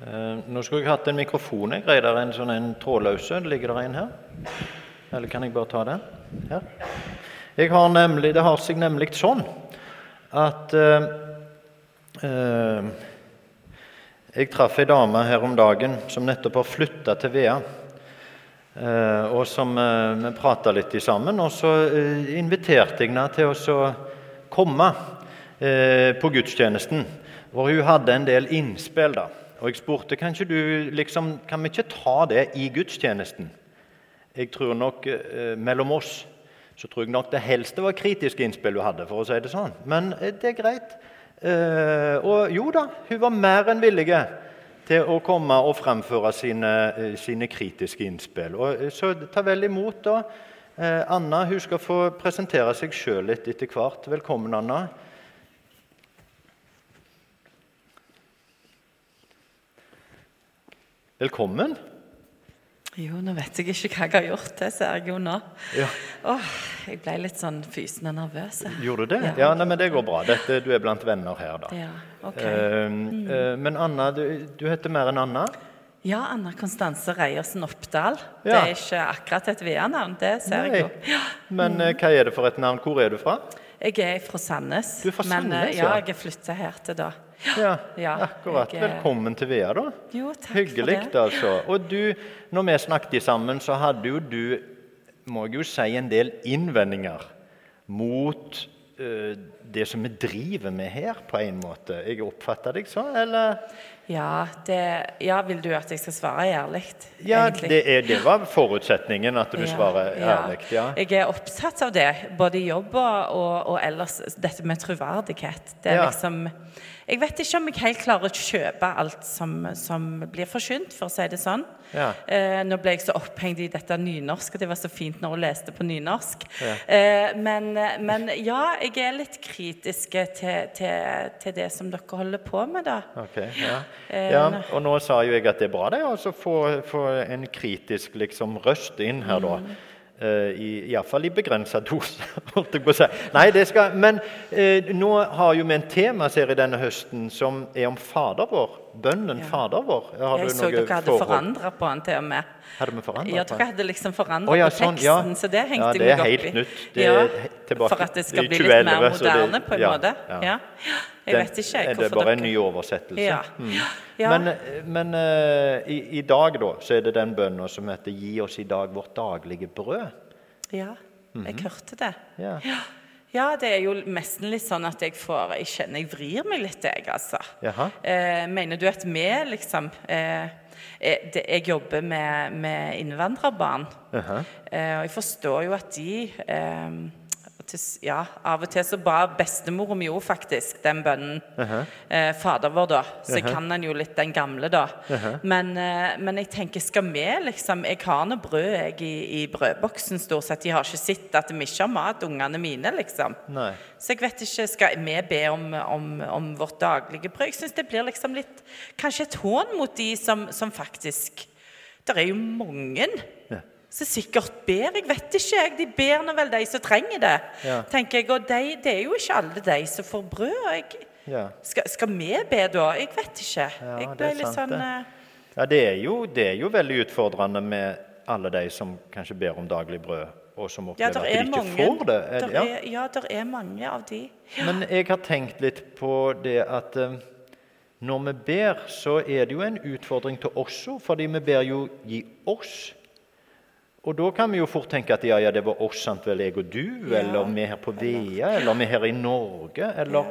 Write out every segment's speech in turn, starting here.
Eh, nå skulle jeg hatt en mikrofon. Jeg greier der en sånn en trådløse. Ligger det en her? Eller kan jeg bare ta den? Her. Jeg har nemlig, det har seg nemlig sånn at eh, eh, Jeg traff ei dame her om dagen som nettopp har flytta til Vea. Eh, og som eh, Vi prata litt sammen, og så eh, inviterte jeg henne til å komme på gudstjenesten. Hvor hun hadde en del innspill. da. Og jeg spurte kan, ikke du, liksom, kan vi ikke ta det i gudstjenesten. Jeg tror nok eh, Mellom oss så tror jeg nok det helste var kritiske innspill hun hadde. for å si det sånn. Men eh, det er greit. Eh, og jo da, hun var mer enn villig til å komme og fremføre sine, eh, sine kritiske innspill. Og, eh, så ta vel imot. da. Eh, Anna hun skal få presentere seg sjøl litt etter hvert. Velkommen, Anna. Velkommen. Jo, nå vet jeg ikke hva jeg har gjort. til, ser jeg jo nå. Ja. Åh, jeg ble litt sånn fysende nervøs. Gjorde du det? Ja. Ja, nei, men Det går bra. Dette, du er blant venner her, da. Ja, ok. Eh, eh, men Anna, du, du heter mer enn Anna? Ja, Anna Konstanse Reiersen Oppdal. Det er ikke akkurat et via navn, det ser Nei. jeg jo. Ja. Men eh, hva er det for et navn? Hvor er du fra? Jeg er fra Sandnes. Du er fra men eh, Sandnes, ja, ja. jeg er flytta her til da. Ja, Ja, akkurat. jeg, eh, Velkommen til Vea, da. Jo, takk Hyggelig, for det. altså. Og du, når vi snakket sammen, så hadde jo du, må jeg jo si, en del innvendinger mot uh, det som vi driver med her, på en måte. Jeg oppfatter deg sånn, eller? Ja, det, ja, vil du at jeg skal svare ærlig? Ja, det, er, det var forutsetningen, at du Ja, svarer ærlig. Ja. Jeg er opptatt av det, både i jobb og, og, ellers. Dette med troverdighet. Det er liksom Jeg vet ikke om jeg helt klarer å kjøpe alt som, som blir forkynt, for å si det sånn. Ja. Eh, nå ble jeg så opphengt i dette nynorsk, og det var så fint når hun leste på nynorsk. Ja. Eh, men, men ja, jeg er litt kritisk til, til, til det som dere holder på med, da. Okay, ja. Eh, ja. Og nå sa jo jeg at det er bra det, å få, få en kritisk liksom, røst inn her, da. Mm. Eh, i, Iallfall i begrensa dose, holdt jeg på å si. Nei, det skal, men eh, nå har jo vi en temaserie denne høsten som er om Fader vår. Bønnen Ja. Fader vår. Har Jeg du så dere hadde forandra på den til og med. Hadde vi forandret Ja, dere hadde liksom forandra oh, ja, på sånn, teksten, ja. så det hengte Ja, jeg det meg opp helt i. nytt. Det er helt tilbake for at det skal bli bli litt mer moderne, det- på en ja, måte. ja. Jeg vet ikke hvorfor Det er bare en ny oversettelse. Ja. Mm. Ja. Men, men uh, i, i dag da, så er det den bønnen som heter 'Gi oss i dag vårt daglige brød'. Ja, Mhm. jeg hørte det. Ja. Ja, det er jo nesten litt sånn at jeg får Jeg kjenner jeg vrir meg litt, jeg, altså. Eh, mener du at vi liksom eh, jeg, Jeg jobber med, med innvandrerbarn. Jaha. Eh, og jeg forstår jo at de eh, til, ja, Av og til så ba bestemor mi jo faktisk den bønnen. eh, Fader vår, da. Så jeg kan den jo litt, den gamle, da. men, eh, men jeg tenker, skal vi liksom Jeg har nå brød jeg i, i brødboksen stort sett. De har ikke sett at vi ikke har mat, ungene mine, liksom. Nei. Så jeg vet ikke, Skal vi be om, om, om vårt daglige brød? Jeg syns det blir liksom litt Kanskje et hån mot de som, som faktisk Det er jo mange Ja. Som sikkert ber. Jeg vet ikke, jeg. De ber nå vel de som trenger det. Ja. tenker jeg, Og de, det er jo ikke alle de som får brød. Jeg, Ja. skal, skal vi be da? Jeg vet ikke. Ja, jeg ble litt sant, sånn det. eh, ja det, er jo, det er jo veldig utfordrende med alle de som kanskje ber om daglig brød, og som opplever at de ikke mange. får det. Er, Der ja. er, ja, det er mange av de. Men jeg har tenkt litt på det at eh, når vi ber, så er det jo en utfordring til oss òg, fordi vi ber jo 'gi oss'. Og da kan vi jo fort tenke at ja, ja, det var oss, sant vel, jeg og du, Ja. eller vi her på Vea, eller vi her i Norge, eller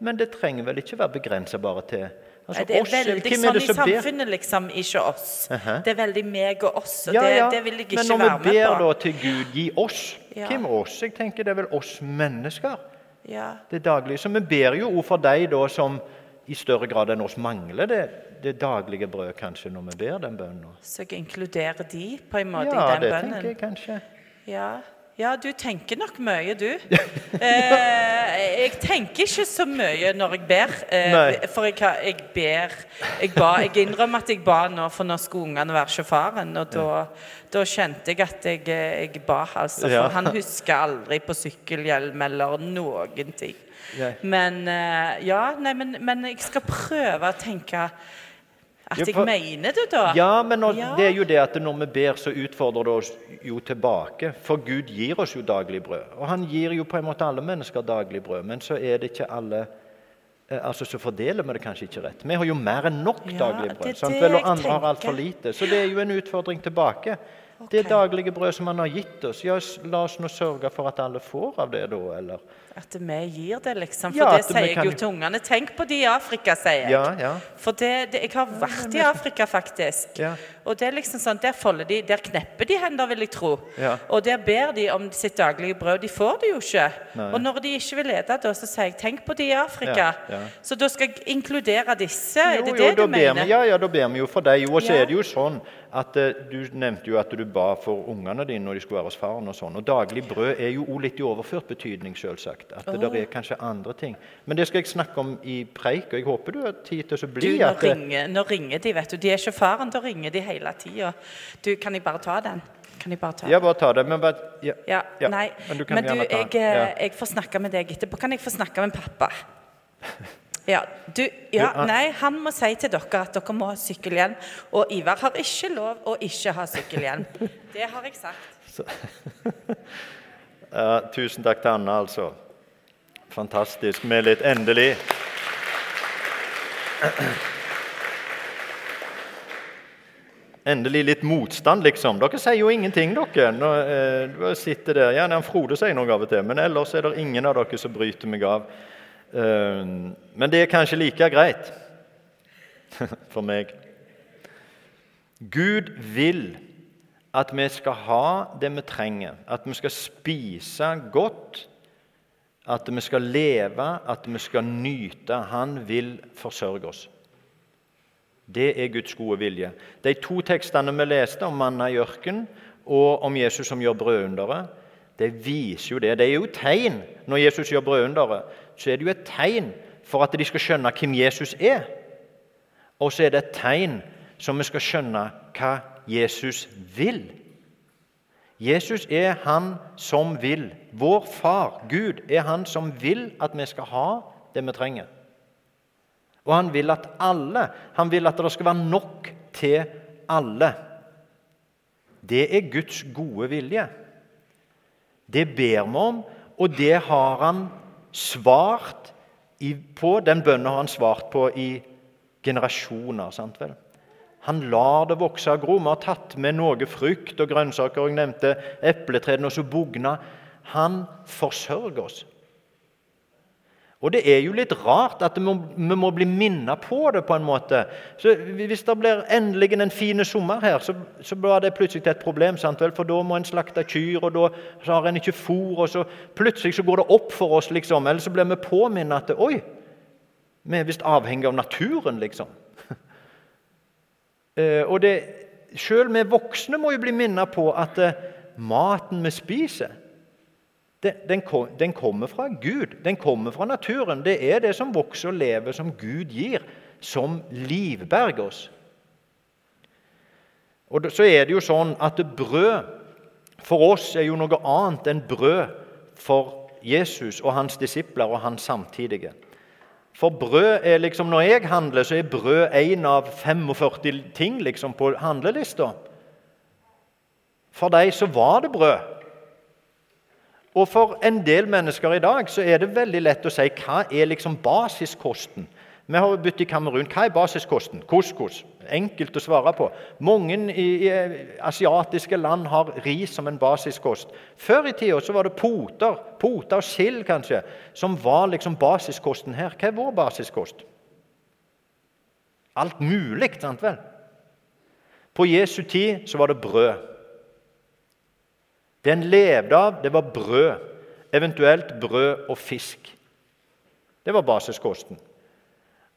Men det trenger vel ikke være begrensa bare til altså, det er oss, veldig er sånn i samfunnet, liksom. Ikke oss. Aha. Det er veldig meg og oss, og Ja, det, ja, det vil jeg ikke være med på. Men når vi ber da til Gud 'gi oss', Ja. hvem er oss? Jeg tenker det er vel oss mennesker. Ja. det daglige. Så vi ber jo også for deg da som i større grad enn oss mangler det, det daglige brød, kanskje, når vi ber den bønnen. Så jeg inkluderer de på en måte Ja, i den bønnen? Ja, det tenker jeg kanskje. Ja. ja, du tenker nok mye, du. Eh, jeg tenker ikke så mye når jeg ber. Eh, for jeg, jeg ber jeg, ba, jeg innrømmer at jeg ba nå, for nå skulle ungene være sjåføren. Og da, da kjente jeg at jeg, eh, jeg ba, altså. For Ja. han husker aldri på sykkelhjelm eller noen ting. Men eh, ja, nei, men, men jeg skal prøve å tenke At jeg mener det, da? Ja, men når, Ja. det er jo det at når vi ber, så utfordrer det oss jo tilbake. For Gud gir oss jo daglig brød. Og han gir jo på en måte alle mennesker daglig brød. Men så er det ikke alle eh, Altså så fordeler vi det kanskje ikke rett. Vi har jo mer enn nok Ja, daglig brød. Sant? Vel, og andre har altfor for lite. Så det er jo en utfordring tilbake. Det daglige brød som han har gitt oss. Ja, la oss nå sørge for at alle får av det, da. Eller At vi gir det, liksom. For Ja, det sier jeg kan jo jo- til ungene. Tenk på de i Afrika, sier jeg. Ja, ja. For det, det, jeg har vært i Afrika, faktisk. Og det er liksom sånn, der folder de, der knepper de hender, vil jeg tro. Ja. Og der ber de om sitt daglige brød. De får det jo ikke. Nei. Og når de ikke vil lede, da, så sier jeg tenk på de i Afrika. Ja, ja. Så da skal jeg inkludere disse. er det jo, det du mener? vi, ja, ja, da ber vi jo for deg. Jo, og så er det jo sånn at uh, Du nevnte jo at du ba for ungene dine når de skulle være hos faren. Og sånn, og daglig brød er jo litt i overført betydning, selvsagt. At det er kanskje andre ting. Men det skal jeg snakke om i preik, og jeg håper du har tid til å Du, bli nå at det- ringer, nå ringer de, vet du. De er ikke faren, da ringer de hele tida. Du, kan jeg bare ta den? Kan jeg bare ta den? Ja, bare ta den. Men bare ja. Ja, Ja, nei. men du kan Men du, jeg, eh, jeg får snakke med deg etterpå. Kan jeg få snakke med pappa? Ja, du, ja, nei, Han må si til dere at dere må ha sykkelhjelm. Og Ivar har ikke lov å ikke ha sykkelhjelm. Det har jeg sagt. Uh, tusen takk til Anna, altså. Fantastisk med litt endelig. Endelig litt motstand, liksom. Dere sier jo ingenting, dere. Nå, eh, sitter der. Gjerne han Frode sier noe av og til, men ellers er det ingen av dere som bryter meg av. Eh, men det er kanskje like greit for meg. Gud vil at vi skal ha det vi trenger, at vi skal spise godt, at vi skal leve, at vi skal nyte. Han vil forsørge oss. Det er Guds gode vilje. De to tekstene vi leste om manna i ørkenen og om Jesus som gjør brødunderet, det viser jo det. Det er jo tegn. Når Jesus gjør brødunderet, så er det jo et tegn for at de skal skjønne hvem Jesus er. Og så er det et tegn som vi skal skjønne hva Jesus vil. Jesus er han som vil. Vår far, Gud, er han som vil at vi skal ha det vi trenger. Og han vil at alle Han vil at det skal være nok til alle. Det er Guds gode vilje. Det ber vi om, og det har han svart på. Den bønnen har han svart på i generasjoner. sant vel? Han lar det vokse og gro. Vi har tatt med noe frukt og grønnsaker. og nevnte epletrærne og så bugna. Han forsørger oss. Og det er jo litt rart at vi må, bli minnet på det på en måte. Så Hvis det blir endelig en fin sommer her, så, så blir det plutselig et problem. Sant? For da må en slakte kyr, og da har en ikke fôr, og så plutselig så går det opp for oss, liksom. Eller så blir vi påminnet at oi, vi er visst avhengig av naturen, liksom. Eh, og det, Selv vi voksne må jo bli minnet på at eh, maten vi spiser, den, den, kommer fra Gud. Den kommer fra naturen. Det er det som vokser og lever, som Gud gir, som livberger oss. Og Så er det jo sånn at brød for oss er jo noe annet enn brød for Jesus og hans disipler og hans samtidige. For brød er liksom, Når jeg handler, så er brød én av 45 ting liksom, på handlelista. For dem så var det brød. Og for en del mennesker i dag så er det veldig lett å si hva er liksom basiskosten. Vi har byttet i Kamerun. Hva er basiskosten? Couscous. Enkelt å svare på. Mange i, i asiatiske land har ris som en basiskost. Før i tida så var det poter, poter og sild kanskje, som var liksom basiskosten her. Hva er vår basiskost? Alt mulig, sant vel? På Jesu tid så var det brød. Det en levde av, det var brød, eventuelt brød og fisk. Det var basiskosten.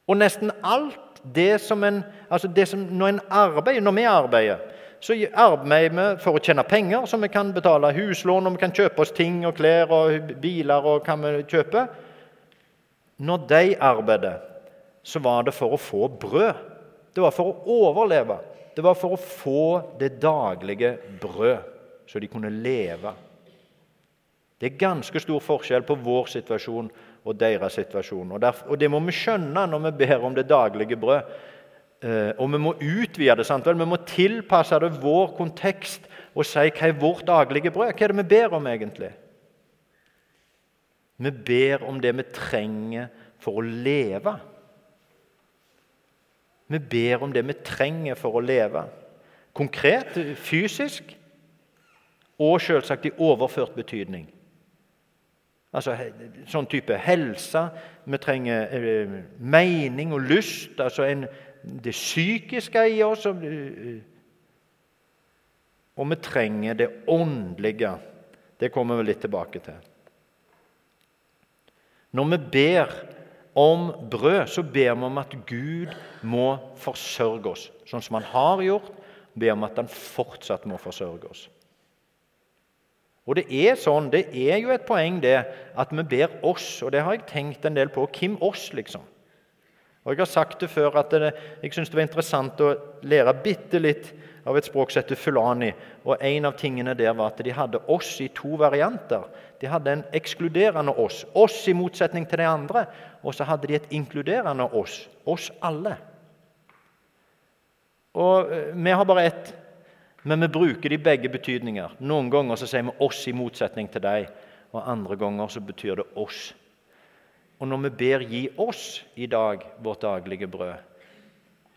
Og nesten alt det som en altså det som Når en arbeider, når vi arbeider, så arbeider vi for å tjene penger, så vi kan betale huslån og vi kan kjøpe oss ting og klær og biler og hva vi kjøper. Når de arbeidet, så var det for å få brød. Det var for å overleve. Det var for å få det daglige brød så de kunne leve. Det er ganske stor forskjell på vår situasjon og deres situasjon. Og, derfor, og Det må vi skjønne når vi ber om det daglige brød. Eh, og vi må utvide det. sant vel? Vi må tilpasse det vår kontekst og si hva er vårt daglige brød. Hva er det vi ber om, egentlig? Vi ber om det vi trenger for å leve. Vi ber om det vi trenger for å leve. Konkret, fysisk, og selvsagt i overført betydning. Altså sånn type helse. Vi trenger eh, mening og lyst. altså en det psykiske i oss. Og vi trenger det åndelige. Det kommer vi litt tilbake til. Når vi ber om brød, så ber vi om at Gud må forsørge oss, sånn som Han har gjort. Ber om at Han fortsatt må forsørge oss. Og det er sånn, det er jo et poeng det at vi ber oss, og det har jeg tenkt en del på. Hvem oss, liksom? Og Jeg har sagt det før at det, jeg syns det var interessant å lære bitte litt av et språk som heter fulani. Og En av tingene der var at de hadde oss i to varianter. De hadde en ekskluderende oss, oss i motsetning til de andre. Og så hadde de et inkluderende oss, oss alle. Og eh, Vi har bare ett, men vi bruker de begge betydninger. Noen ganger så sier vi 'oss' i motsetning til deg, og andre ganger så betyr det 'oss'. Og når vi ber 'gi oss i dag vårt daglige brød',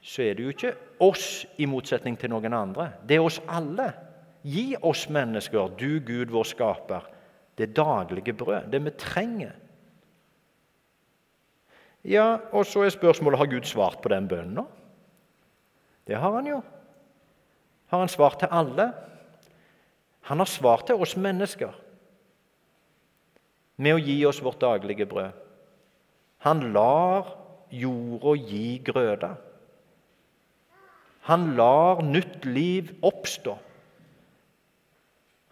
så er det jo ikke oss i motsetning til noen andre. Det er oss alle. Gi oss mennesker, du Gud, vår skaper, det daglige brød, det vi trenger. Ja, og så er spørsmålet har Gud svart på den bønnen. Det har han jo. Har han svar til alle? Han har svar til oss mennesker med å gi oss vårt daglige brød. Han lar jorda gi grøda. Han lar nytt liv oppstå.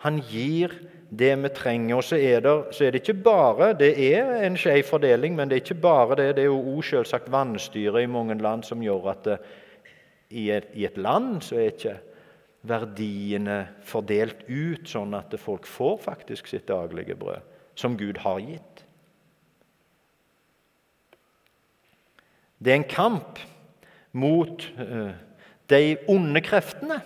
Han gir det vi trenger. Og så er, det, så er det ikke bare Det er en skjev fordeling, men det er ikke bare det. Det er jo òg selvsagt vannstyret i mange land som gjør at det, i, et, i et land så er ikke verdiene fordelt ut sånn at folk får faktisk sitt daglige brød, som Gud har gitt. Det er en kamp mot uh, de onde kreftene.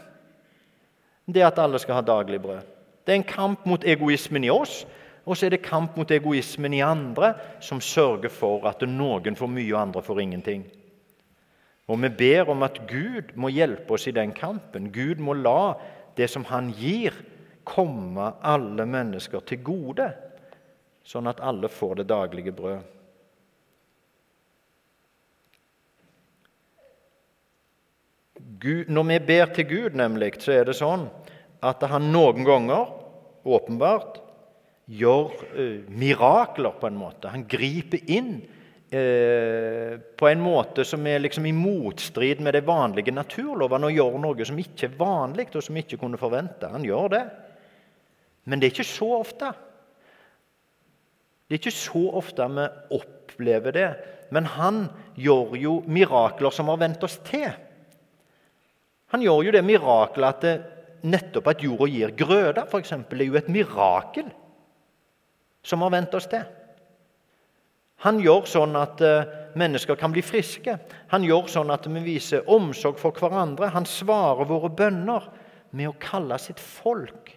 Det at alle skal ha daglig brød. Det er en kamp mot egoismen i oss, og så er det kamp mot egoismen i andre, som sørger for at noen får mye og andre får ingenting. Og Vi ber om at Gud må hjelpe oss i den kampen. Gud må la det som Han gir, komme alle mennesker til gode, sånn at alle får det daglige brød. Gud, når vi ber til Gud, nemlig, så er det sånn at han noen ganger åpenbart gjør uh, mirakler, på en måte. Han griper inn uh, på en måte som er liksom i motstrid med de vanlige naturlovene og gjør noe som ikke er vanlig, og som ikke kunne forvente. Han gjør det. Men det er ikke så ofte. Det er ikke så ofte vi opplever det. Men han gjør jo mirakler som har vent oss til. Han gjør jo det mirakelet at det, nettopp at jorda gir grøde, f.eks., er jo et mirakel som har vent oss til. Han gjør sånn at uh, mennesker kan bli friske. Han gjør sånn at vi viser omsorg for hverandre. Han svarer våre bønner med å kalle sitt folk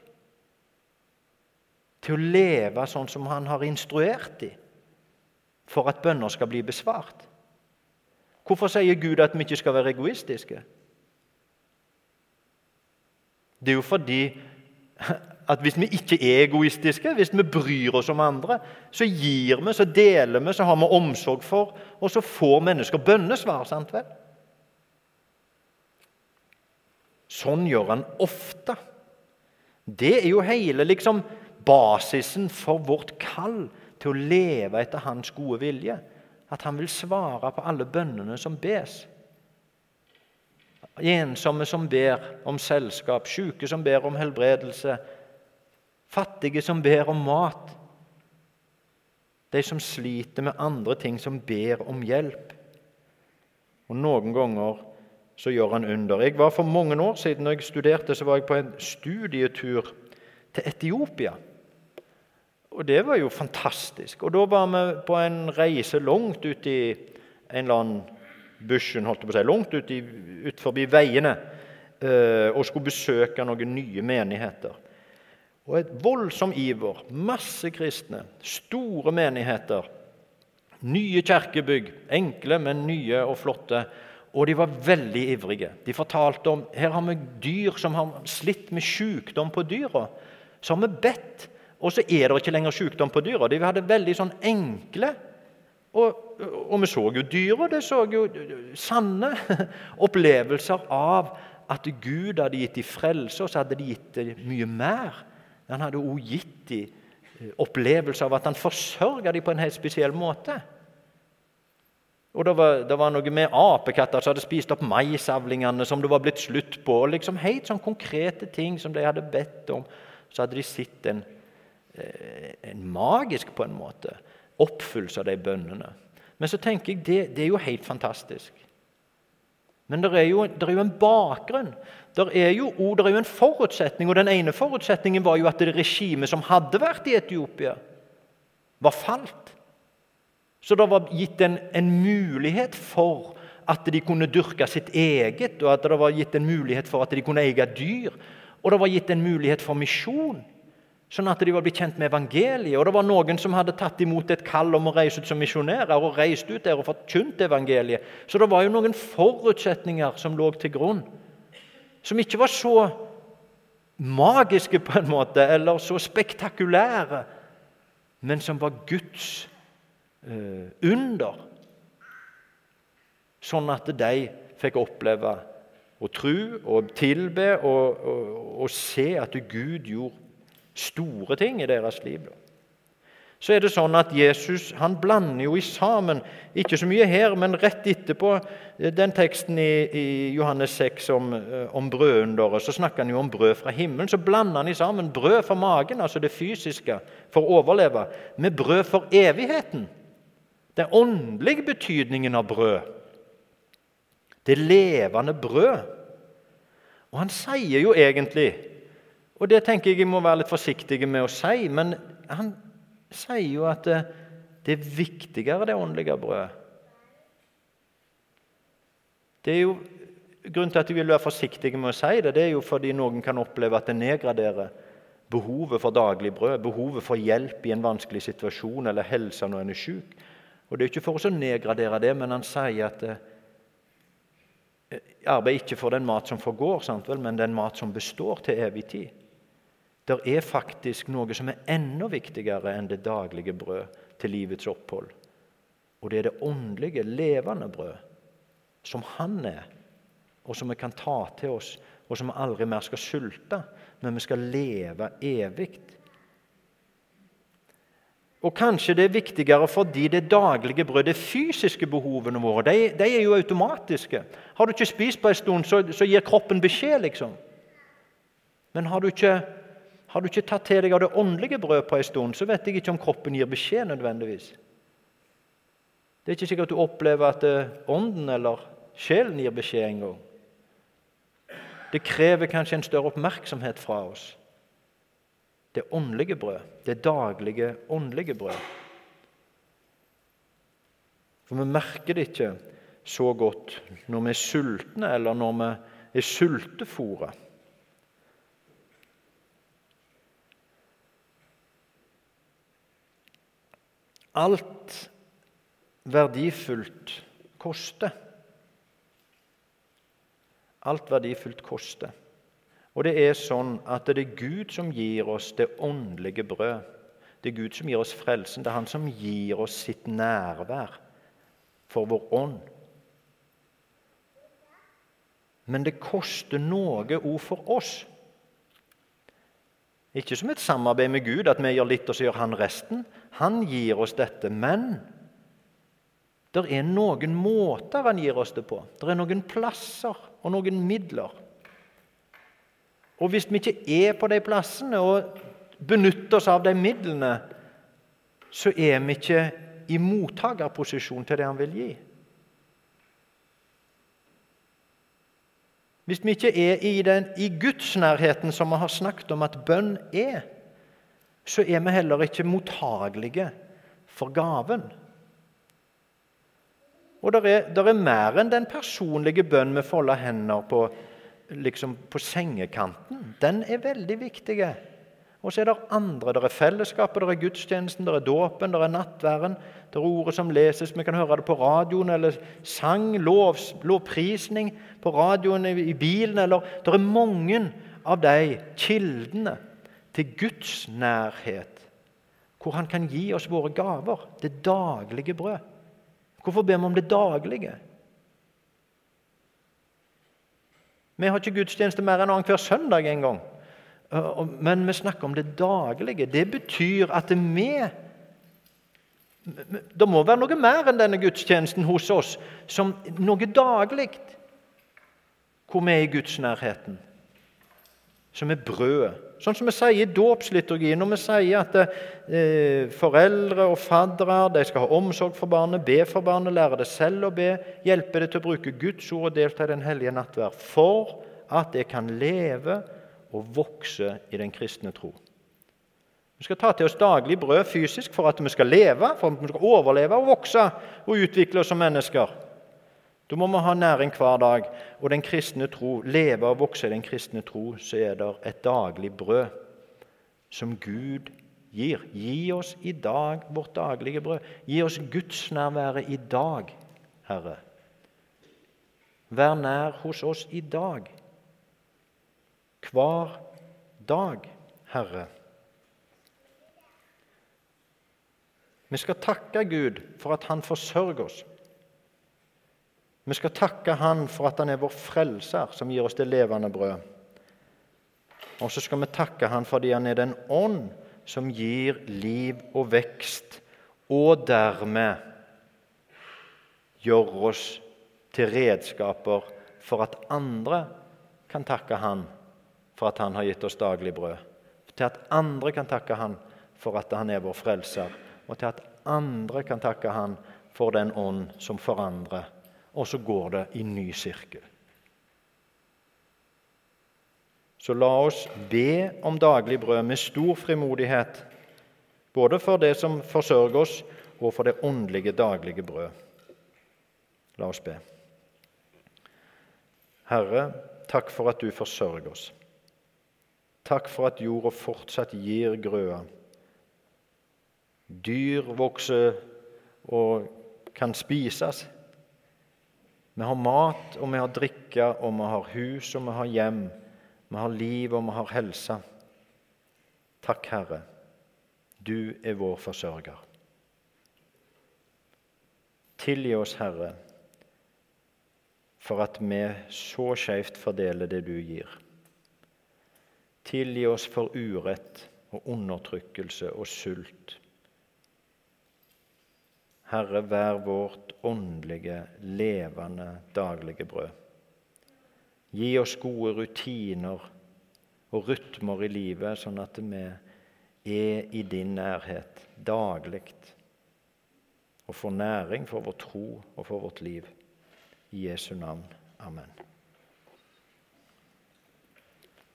til å leve sånn som han har instruert dem, for at bønner skal bli besvart. Hvorfor sier Gud at vi ikke skal være egoistiske? Det er jo fordi at hvis vi ikke er egoistiske, hvis vi bryr oss om andre, så gir vi, så deler vi, så har vi omsorg for, og så får mennesker bønnesvar. sant vel? Sånn gjør han ofte. Det er jo hele liksom, basisen for vårt kall til å leve etter hans gode vilje. At han vil svare på alle bønnene som bes. Ensomme som ber om selskap, syke som ber om helbredelse, fattige som ber om mat. De som sliter med andre ting, som ber om hjelp. Og Noen ganger så gjør han under. Jeg var For mange år siden når jeg studerte, så var jeg på en studietur til Etiopia. Og det var jo fantastisk. Og Da var vi på en reise langt ut i en eller annen bushen, holdt jeg på å si, langt ut, i, ut forbi veiene eh, og skulle besøke noen nye menigheter. Og et voldsom iver. Masse kristne. Store menigheter. Nye kirkebygg. Enkle, men nye og flotte. Og de var veldig ivrige. De fortalte om her har vi dyr som har slitt med sykdom på dyra. Så har vi bedt, og så er det ikke lenger sykdom på dyra. De hadde veldig sånn enkle og, og vi så jo dyra. Det så jo sanne opplevelser av at Gud hadde gitt dem frelse, og så hadde de gitt dem mye mer. Han hadde òg gitt dem eh, opplevelse av at han forsørga dem på en helt spesiell måte. Og Det var, det var noe med apekatter som hadde spist opp maisavlingene som det var blitt slutt på. og liksom Helt sånn konkrete ting som de hadde bedt om. Så hadde de sett en, eh, en magisk på en måte oppfyllelse av de bønnene. Men så tenker jeg det, det er jo helt fantastisk. Men det er jo, er jo en bakgrunn. Det er jo, det er jo en forutsetning, og den ene forutsetningen var jo at det regimet som hadde vært i Etiopia, var falt. Så det var gitt en, en mulighet for at de kunne dyrke sitt eget, og at det var gitt en mulighet for at de kunne eie dyr. Og det var gitt en mulighet for misjon sånn at de var blitt kjent med evangeliet. Og det var noen som hadde tatt imot et kall om å reise ut som misjonærer og reist ut der og forkynt evangeliet. Så det var jo noen forutsetninger som lå til grunn, som ikke var så magiske på en måte, eller så spektakulære, men som var Guds eh, under. Sånn at de fikk oppleve å tro og tilbe og, og, og se at Gud gjorde store ting i deres liv. Så er det sånn at Jesus han blander jo i sammen, ikke så mye her, men rett etterpå eh, den teksten i, i Johannes 6 om, eh, om brødunderet, så snakker han jo om brød fra himmelen. Så blander han i sammen brød for magen, altså det fysiske, for å overleve, med brød for evigheten. Den åndelige betydningen av brød. Det levende brød. Og han sier jo egentlig og Det tenker jeg jeg må være litt forsiktig med å si, men han sier jo at det, det er viktigere, det åndelige brødet. Det er jo Grunnen til at jeg vil være forsiktig med å si det, det er jo fordi noen kan oppleve at det nedgraderer behovet for daglig brød, behovet for hjelp i en vanskelig situasjon eller helse når en er syk. Og Det er ikke for å nedgradere det, men han sier at det arbeid ikke for den mat som forgår, sant vel, men den mat som består til evig tid. Det er faktisk noe som er enda viktigere enn det daglige brød til livets opphold. Og det er det åndelige, levende brød, som Han er, og som vi kan ta til oss, og som vi aldri mer skal sulte, men vi skal leve evig. Og kanskje det er viktigere fordi det daglige brød, det fysiske behovene våre, de, de er jo automatiske. Har du ikke spist på en stund, så, så gir kroppen beskjed, liksom. Men har du ikke har du ikke tatt til deg av det åndelige brød på en stund, så vet jeg ikke om kroppen gir beskjed nødvendigvis. Det er ikke sikkert du opplever at eh, ånden eller sjelen gir beskjed engang. Det krever kanskje en større oppmerksomhet fra oss. Det åndelige brød, det daglige åndelige brød. For vi merker det ikke så godt når vi er sultne, eller når vi er sultefòra. Alt verdifullt koster. Alt verdifullt koster. Og det er sånn at det er Gud som gir oss det åndelige brød. Det er Gud som gir oss frelsen. Det er Han som gir oss sitt nærvær for vår ånd. Men det koster noe òg for oss. Ikke som et samarbeid med Gud, at vi gjør litt, og så gjør han resten. Han gir oss dette, men det er noen måter han gir oss det på. Det er noen plasser og noen midler. Og hvis vi ikke er på de plassene og benytter oss av de midlene, så er vi ikke i mottakerposisjon til det han vil gi. Hvis vi ikke er i, den, i gudsnærheten som vi har snakket om at bønn er, så er vi heller ikke mottagelige for gaven. Og det er, er mer enn den personlige bønn med folda hender på, liksom på sengekanten. Den er veldig viktig. Og så er det andre. Det er fellesskapet, det er gudstjenesten, det er dåpen, det er nattværen. Det er ordet som leses. Vi kan høre det på radioen, eller sang, lov, lovprisning på radioen, i bilen. eller Det er mange av de kildene til Guds nærhet, hvor Han kan gi oss våre gaver, det daglige brød. Hvorfor ber vi om det daglige? Vi har ikke gudstjeneste mer enn annenhver søndag en gang. Men vi snakker om det daglige. Det betyr at vi Det må være noe mer enn denne gudstjenesten hos oss, som noe daglig, hvor vi er i Guds nærheten, som er brødet Sånn som vi sier i dåpsliturgien, når vi sier at eh, foreldre og faddere de skal ha omsorg for barnet, be for barnet, lære det selv å be, hjelpe det til å bruke Guds ord og delta i den hellige nattverd, for at det kan leve og vokse i den kristne tro. Vi skal ta til oss daglig brød fysisk for at vi skal leve, for at vi skal overleve og vokse og utvikle oss som mennesker. Da må vi ha næring hver dag. Og den kristne tro, leve og vokse i den kristne tro, så er det et daglig brød som Gud gir. Gi oss i dag vårt daglige brød. Gi oss gudsnærværet i dag, Herre. Vær nær hos oss i dag. Hver dag, Herre. Vi skal takke Gud for at Han forsørger oss. Vi skal takke Han for at Han er vår frelser, som gir oss det levende brød. Og så skal vi takke Han fordi Han er den ånd som gir liv og vekst, og dermed gjør oss til redskaper for at andre kan takke Han for at Han har gitt oss daglig brød. Til at andre kan takke Han for at Han er vår frelser, og til at andre kan takke Han for den ånd som forandrer og så går det i ny sirkel. Så la oss be om daglig brød med stor frimodighet, både for det som forsørger oss, og for det åndelige daglige brød. La oss be. Herre, takk for at du forsørger oss. Takk for at jorda fortsatt gir grøa. Dyr vokser og kan spises. Vi har mat, og vi har drikke, og vi har hus, og vi har hjem. Vi har liv, og vi har helse. Takk, Herre. Du er vår forsørger. Tilgi oss, Herre, for at vi så skjevt fordeler det du gir. Tilgi oss for urett og undertrykkelse og sult. Herre, vær vårt åndelige, levende, daglige brød. Gi oss gode rutiner og rytmer i livet, sånn at vi er i din nærhet daglig og får næring for vår tro og for vårt liv. I Jesu navn. Amen.